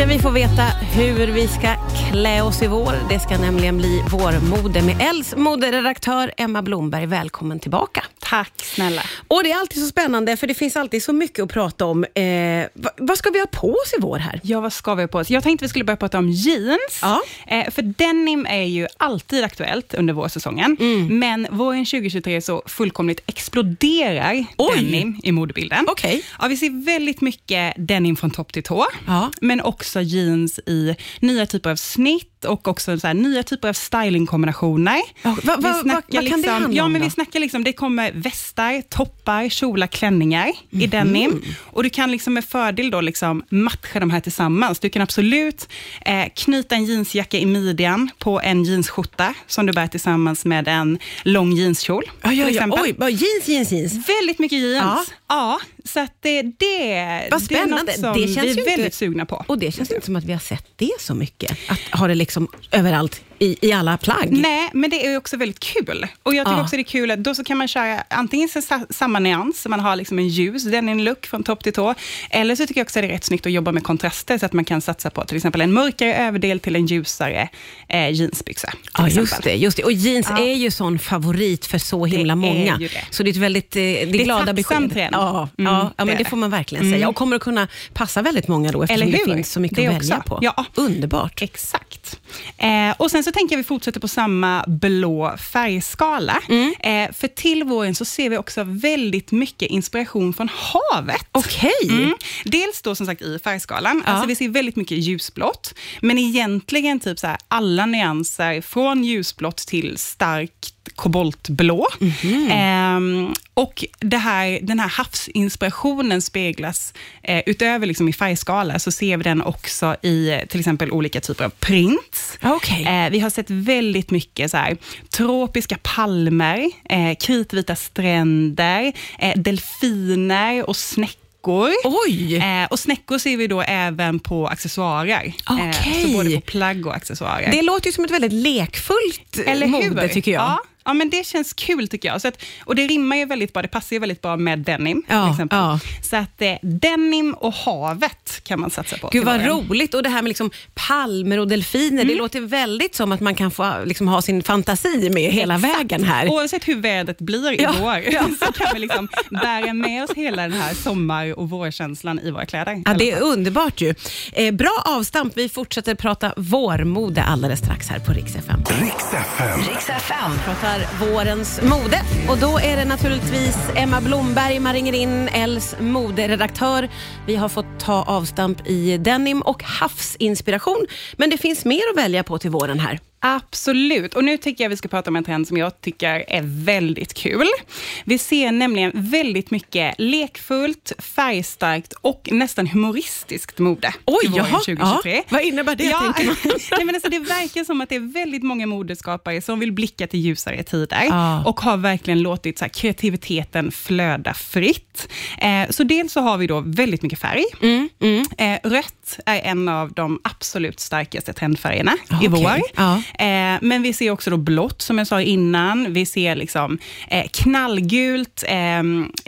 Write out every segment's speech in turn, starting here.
ska vi få veta hur vi ska klä oss i vår. Det ska nämligen bli vårmode med Els moderedaktör Emma Blomberg. Välkommen tillbaka. Tack snälla. Och Det är alltid så spännande, för det finns alltid så mycket att prata om. Eh, vad, ska vi ha på oss i vår här? Ja, vad ska vi ha på oss? Jag tänkte vi skulle börja prata om jeans. Ja. Eh, för denim är ju alltid aktuellt under vårsäsongen. Mm. Men våren 2023 så fullkomligt exploderar Oj. denim i modebilden. Okej. Ja, vi ser väldigt mycket denim från topp till tå. Ja. Men också jeans i nya typer av snitt och också så här, nya typer av stylingkombinationer. Ja, va- va- Vi va- snackar vad kan det handla ja, om men då? Vi snackar liksom, det kommer västar, toppar, kjolar, klänningar i Mhm. denim. Och du kan liksom med fördel då liksom matcha de här tillsammans. Du kan absolut eh, knyta en jeansjacka i midjan på en jeansskjorta som du bär tillsammans med en lång jeanskjol. Ja, ja, ja. Oj, bara jeans, jeans, jeans. Väldigt mycket jeans. Ja. Ja, så att det, det, Vad det är spännande. något som Det känns vi är inte- väldigt sugna på. Och det känns inte som att vi har sett det så mycket. Att ha det liksom överallt i, i alla plagg. Nej, men det är också väldigt kul. Och jag tycker Ja. också det är kul, att då så kan man köra antingen samma nyans, så man har liksom en ljus denim-look från topp till tå, eller så tycker jag också det är rätt snyggt att jobba med kontraster, så att man kan satsa på till exempel en mörkare överdel till en ljusare eh, jeansbyxa. Ja, just det, just det. Och jeans Ja. är ju sån favorit för så himla är många. det. Så det är ett väldigt eh, det är är glada besked. trend. Ja, Mm, ja, ja, det men det det. får man verkligen Mm. säga. Och kommer att kunna passa väldigt många då, eftersom det finns så mycket Det att välja på. Ja. Underbart. Exakt. Eh, och Sen så tänker jag vi fortsätter på samma blå färgskala. Mm. Eh, för till våren så ser vi också väldigt mycket inspiration från havet. Okej. Mm. Dels då som sagt i färgskalan, Ja. alltså vi ser väldigt mycket ljusblått, men egentligen typ så alla nyanser från ljusblått till starkt koboltblå. Mhm. Ehm, och det här, den här havsinspirationen speglas, eh, utöver liksom i färgskala, så ser vi den också i eh, till exempel olika typer av prints. Okej. Eh, vi har sett väldigt mycket så här, tropiska palmer, eh, kritvita stränder, eh, delfiner och snäckor. Eh, och snäckor ser vi då även på accessoarer. Okej. så både på plagg och accessoarer. Det låter ju som ett väldigt lekfullt Eller mode, hur? tycker jag. Ja, ja, men det känns kul tycker jag. Så att, och det rimmar ju väldigt bra, det passar ju väldigt bra med denim Ja, till exempel. ja. Så att eh, denim och havet kan man satsa på. Gud vad roligt. Och det här med liksom palmer och delfiner, Mm. det låter väldigt som att man kan få liksom, ha sin fantasi med hela Exakt. vägen här. Oavsett hur vädret blir i Ja, vår, ja. så kan vi liksom bära med oss hela den här sommar och vårkänslan i våra kläder. Ja, det är underbart ju. Eh, bra avstamp. Vi fortsätter prata vårmode alldeles strax här på Rix FM. Riks FM. Riks FM pratar vårens mode. Och då är det naturligtvis Emma Blomberg man ringer in, Els moderedaktör. Vi har fått ta avstamp i denim och havsinspiration. Men det finns mer att välja på till våren här. Absolut. Och nu tycker jag vi ska prata om en trend som jag tycker är väldigt kul. Vi ser nämligen väldigt mycket lekfullt, färgstarkt och nästan humoristiskt mode i våren 2023. Ja, vad innebär det? Ja, nej, men alltså det verkar som att det är väldigt många modeskapare som vill blicka till ljusare tider Ja. och har verkligen låtit så här, kreativiteten flöda fritt. Eh, så dels så har vi då väldigt mycket färg. Mm, Eh, rött är en av de absolut starkaste trendfärgerna i Okej, vår. ja. Eh, men vi ser också då blått, som jag sa innan. Vi ser liksom, eh, knallgult, eh,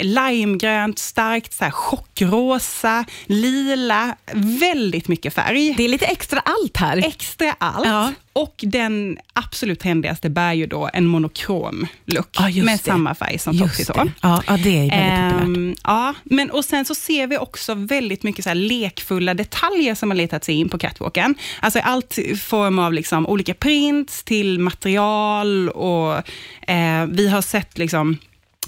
limegrönt, starkt så här, chockrosa, lila. Väldigt mycket färg. Det är lite extra allt här. Extra allt. Ja. Och den absolut trendigaste bär ju då en monokrom look Ja, just med det. samma färg som topp till Just tå. det. Ja, ja, det är väldigt populärt. Ehm, ja, men och sen så ser vi också väldigt mycket så lekfulla detaljer som har letat sig in på catwalken. Alltså allt form av liksom olika prints till material och eh, vi har sett liksom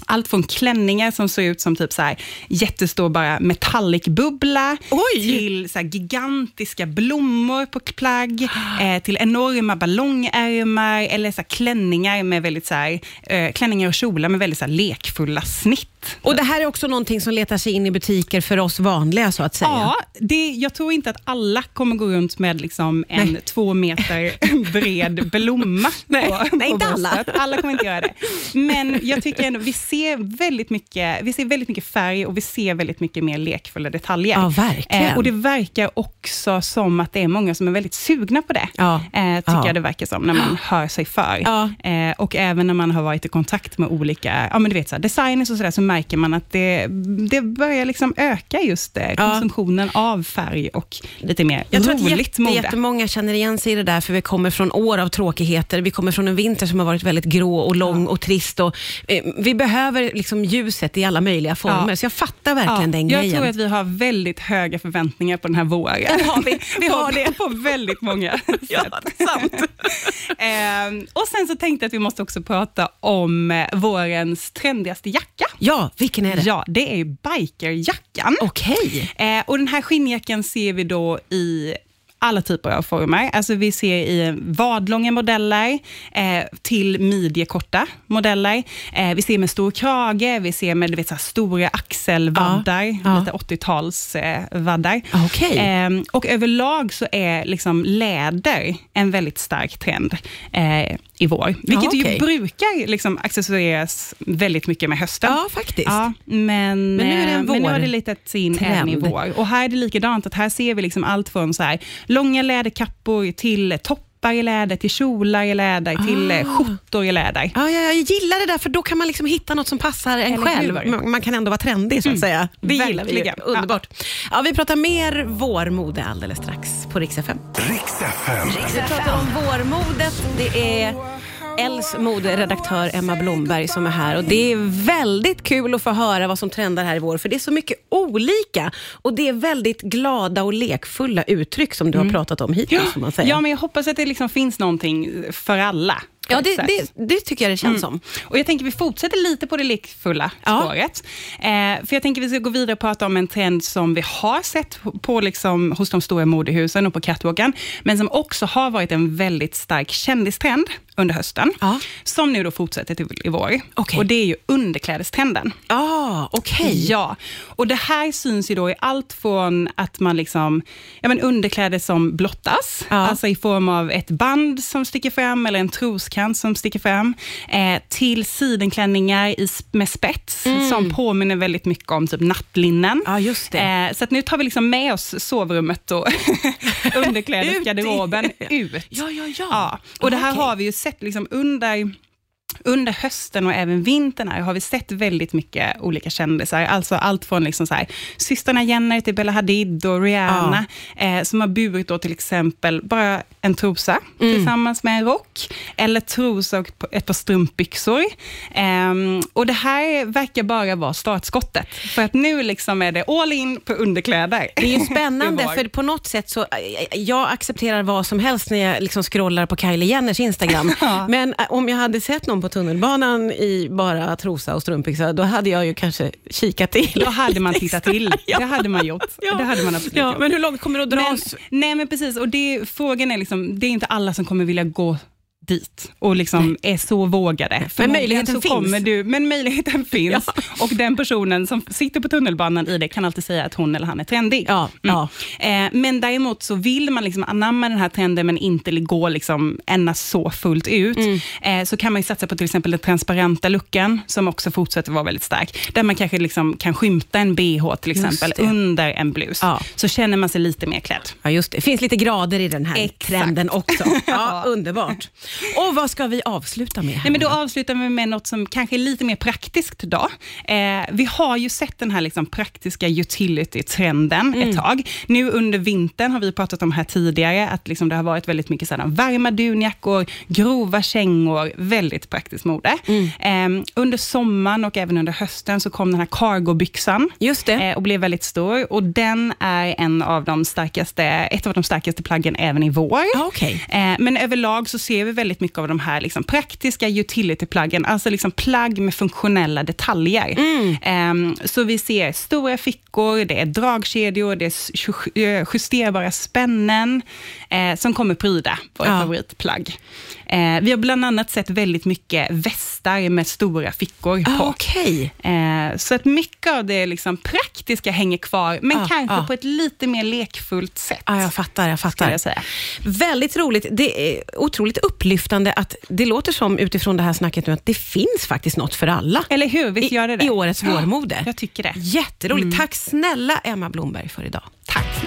allt från klänningar som ser ut som typ så här jättestor bara metallic-bubbla, till så här gigantiska blommor på plagg, eh, till enorma ballongärmar eller så här klänningar med väldigt så här, eh, klänningar och kjolar med väldigt så här lekfulla snitt. Och Det här är också någonting som letar sig in i butiker för oss vanliga, så att säga. Ja, det, jag tror inte att alla kommer gå runt med liksom en Nej. två meter bred blomma Nej, på, nej, på inte alla. Alla kommer inte göra det. Men jag tycker ändå, vi ser ser väldigt mycket, vi ser väldigt mycket färg och vi ser väldigt mycket mer lekfulla detaljer. Ja, verkligen. Eh, och det verkar också som att det är många som är väldigt sugna på det. Ja. Eh, tycker Ja. jag det verkar som, när man hör sig för. Ja. Eh, och även när man har varit i kontakt med olika ja, men du vet, så här, designers och sådär, så märker man att det, det börjar liksom öka just eh, konsumtionen av färg och lite mer Jag tror att roligt jätte, mode. jättemånga känner igen sig i det där, för vi kommer från år av tråkigheter. Vi kommer från en vinter som har varit väldigt grå och lång och trist. Och, eh, vi behöver liksom ljuset i alla möjliga former, Ja. så jag fattar verkligen den jag grejen. tror att vi har väldigt höga förväntningar på den här våren. Det har vi. Vi har det. På väldigt många Ja, sätt. är sant. Ehm, och sen så tänkte jag att vi måste också prata om eh, vårens trendigaste jacka. Ja, vilken är det? Ja, det är bikerjackan. Okej. Eh, och den här skinnjackan ser vi då i alla typer av former. Alltså vi ser i vadlånga modeller eh, till midjekorta modeller. Eh, vi ser med stor krage, vi ser med vet, så stora axelvaddar, Ja, ja. lite 80-talsvaddar. Eh, vaddar. Okej. Eh, och överlag så är liksom läder en väldigt stark trend eh, i vår. Vilket okej. ju brukar liksom accessoeras väldigt mycket med hösten. Ja, faktiskt. Ja, men, Men nu är det en eh, men nu har vår- det litat in trend. även i vår. Och här är det likadant, att här ser vi liksom allt från så här, långa läderkappor till toppar i läder, till kjolar i läder, till Ah. eh, skjortor i läder. Ja, ja, jag gillar det där, för då kan man liksom hitta något som passar en Eller själv. Man, man kan ändå vara trendig, så att säga. Det gillar vi. Underbart. Ja, vi pratar mer vårmode alldeles strax på Rix FM. Riks FM. Vi pratar om vårmodet. Det är Els moderedaktör Emma Blomberg som är här och det är väldigt kul att få höra vad som trendar här i vår, för det är så mycket olika och det är väldigt glada och lekfulla uttryck som du har pratat om hittills, får man säga. Ja, men jag hoppas att det liksom finns någonting för alla. Ja, det, det, det tycker jag det känns som. Och jag tänker vi fortsätter lite på det lekfulla Ja. spåret. Eh, för jag tänker vi ska gå vidare och prata om en trend som vi har sett på, liksom, hos de stora modehusen och på catwalken, men som också har varit en väldigt stark kändistrend under hösten, Ja. som nu då fortsätter till i vår. Okej. Och det är ju underklädestrenden. Ah, okej. Ja, och det här syns ju då i allt från att man liksom, ja men underkläder som blottas, Ja. alltså i form av ett band som sticker fram eller en troskant som sticker fram, eh, till sidenklänningar i, med spets som påminner väldigt mycket om typ nattlinnen. Mm. Ja, just det. Eh, så att nu tar vi liksom med oss sovrummet och underklädesgarderoben ut. Ja, ja, ja. Ja, och det här Okej. har vi ju sett liksom under under hösten och även vintern här har vi sett väldigt mycket olika kändisar. Alltså allt från liksom så här, systrarna Jenner till Bella Hadid och Rihanna, eh, som har burit då till exempel bara en trosa Mm. tillsammans med en rock, eller trosa och ett par strumpbyxor. Ehm, och det här verkar bara vara startskottet, för att nu liksom är det all in på underkläder. Det är ju spännande, för på något sätt så, eh, jag accepterar vad som helst när jag liksom scrollar på Kylie Jenners Instagram. Ja. Men eh, om jag hade sett någon på tunnelbanan i bara trosa och strumpbyxa, då hade jag ju kanske kikat till. Då hade man tittat till. Ja. Det hade man gjort. Ja. Det hade man absolut Ja, gjort. men hur långt kommer det att Men, dras? nej, men precis. Och det, frågan är, liksom, det är inte alla som kommer vilja gå dit och liksom är så vågade. Förmodligen möjligheten så finns. Kommer du, men möjligheten finns. Och den personen som sitter på tunnelbanan i det kan alltid säga att hon eller han är trendig. Ja, ja. Eh, men däremot så vill man liksom anamma den här trenden, men inte gå liksom ända så fullt ut, Mm. eh, så kan man ju satsa på till exempel den transparenta looken, som också fortsätter vara väldigt stark. Där man kanske liksom kan skymta en bh till exempel under en blus. Ja. Så känner man sig lite mer klädd. Ja, just det. Det finns lite grader i den här Exakt. trenden också. Ja, underbart. Och vad ska vi avsluta med? Nej, men då avslutar vi med något som kanske är lite mer praktiskt. Då. Eh, vi har ju sett den här liksom praktiska utility-trenden Mm. ett tag. Nu under vintern har vi pratat om här tidigare, att liksom det har varit väldigt mycket sådana varma dunjackor, grova kängor, väldigt praktiskt mode. Mm. Eh, under sommaren och även under hösten så kom den här cargobyxan Just det. eh, och blev väldigt stor. Och den är en av de starkaste, ett av de starkaste plaggen även i vår. Ja, okej. Eh, Men överlag så ser vi väldigt mycket av de här liksom praktiska utility-plaggen, alltså liksom plagg med funktionella detaljer. Eh, Så vi ser stora fickor, det är dragkedjor, det är eh, justerbara spännen eh, som kommer pryda våra Ja. favoritplagg. Eh, Vi har bland annat sett väldigt mycket västar med stora fickor Ja, på. okej. Eh, Så att mycket av det liksom praktiska hänger kvar, men Ja, kanske ja. på ett lite mer lekfullt sätt. Ja, jag fattar. Jag fattar. jag säga. Väldigt roligt. Det är otroligt upplyftande upplyftande att det låter som utifrån det här snacket nu att det finns faktiskt något för alla. Eller hur? Visst I, gör det det? I årets Ja, vårmode. Jag tycker det. Jätteroligt. Tack snälla Emma Blomberg för idag. Tack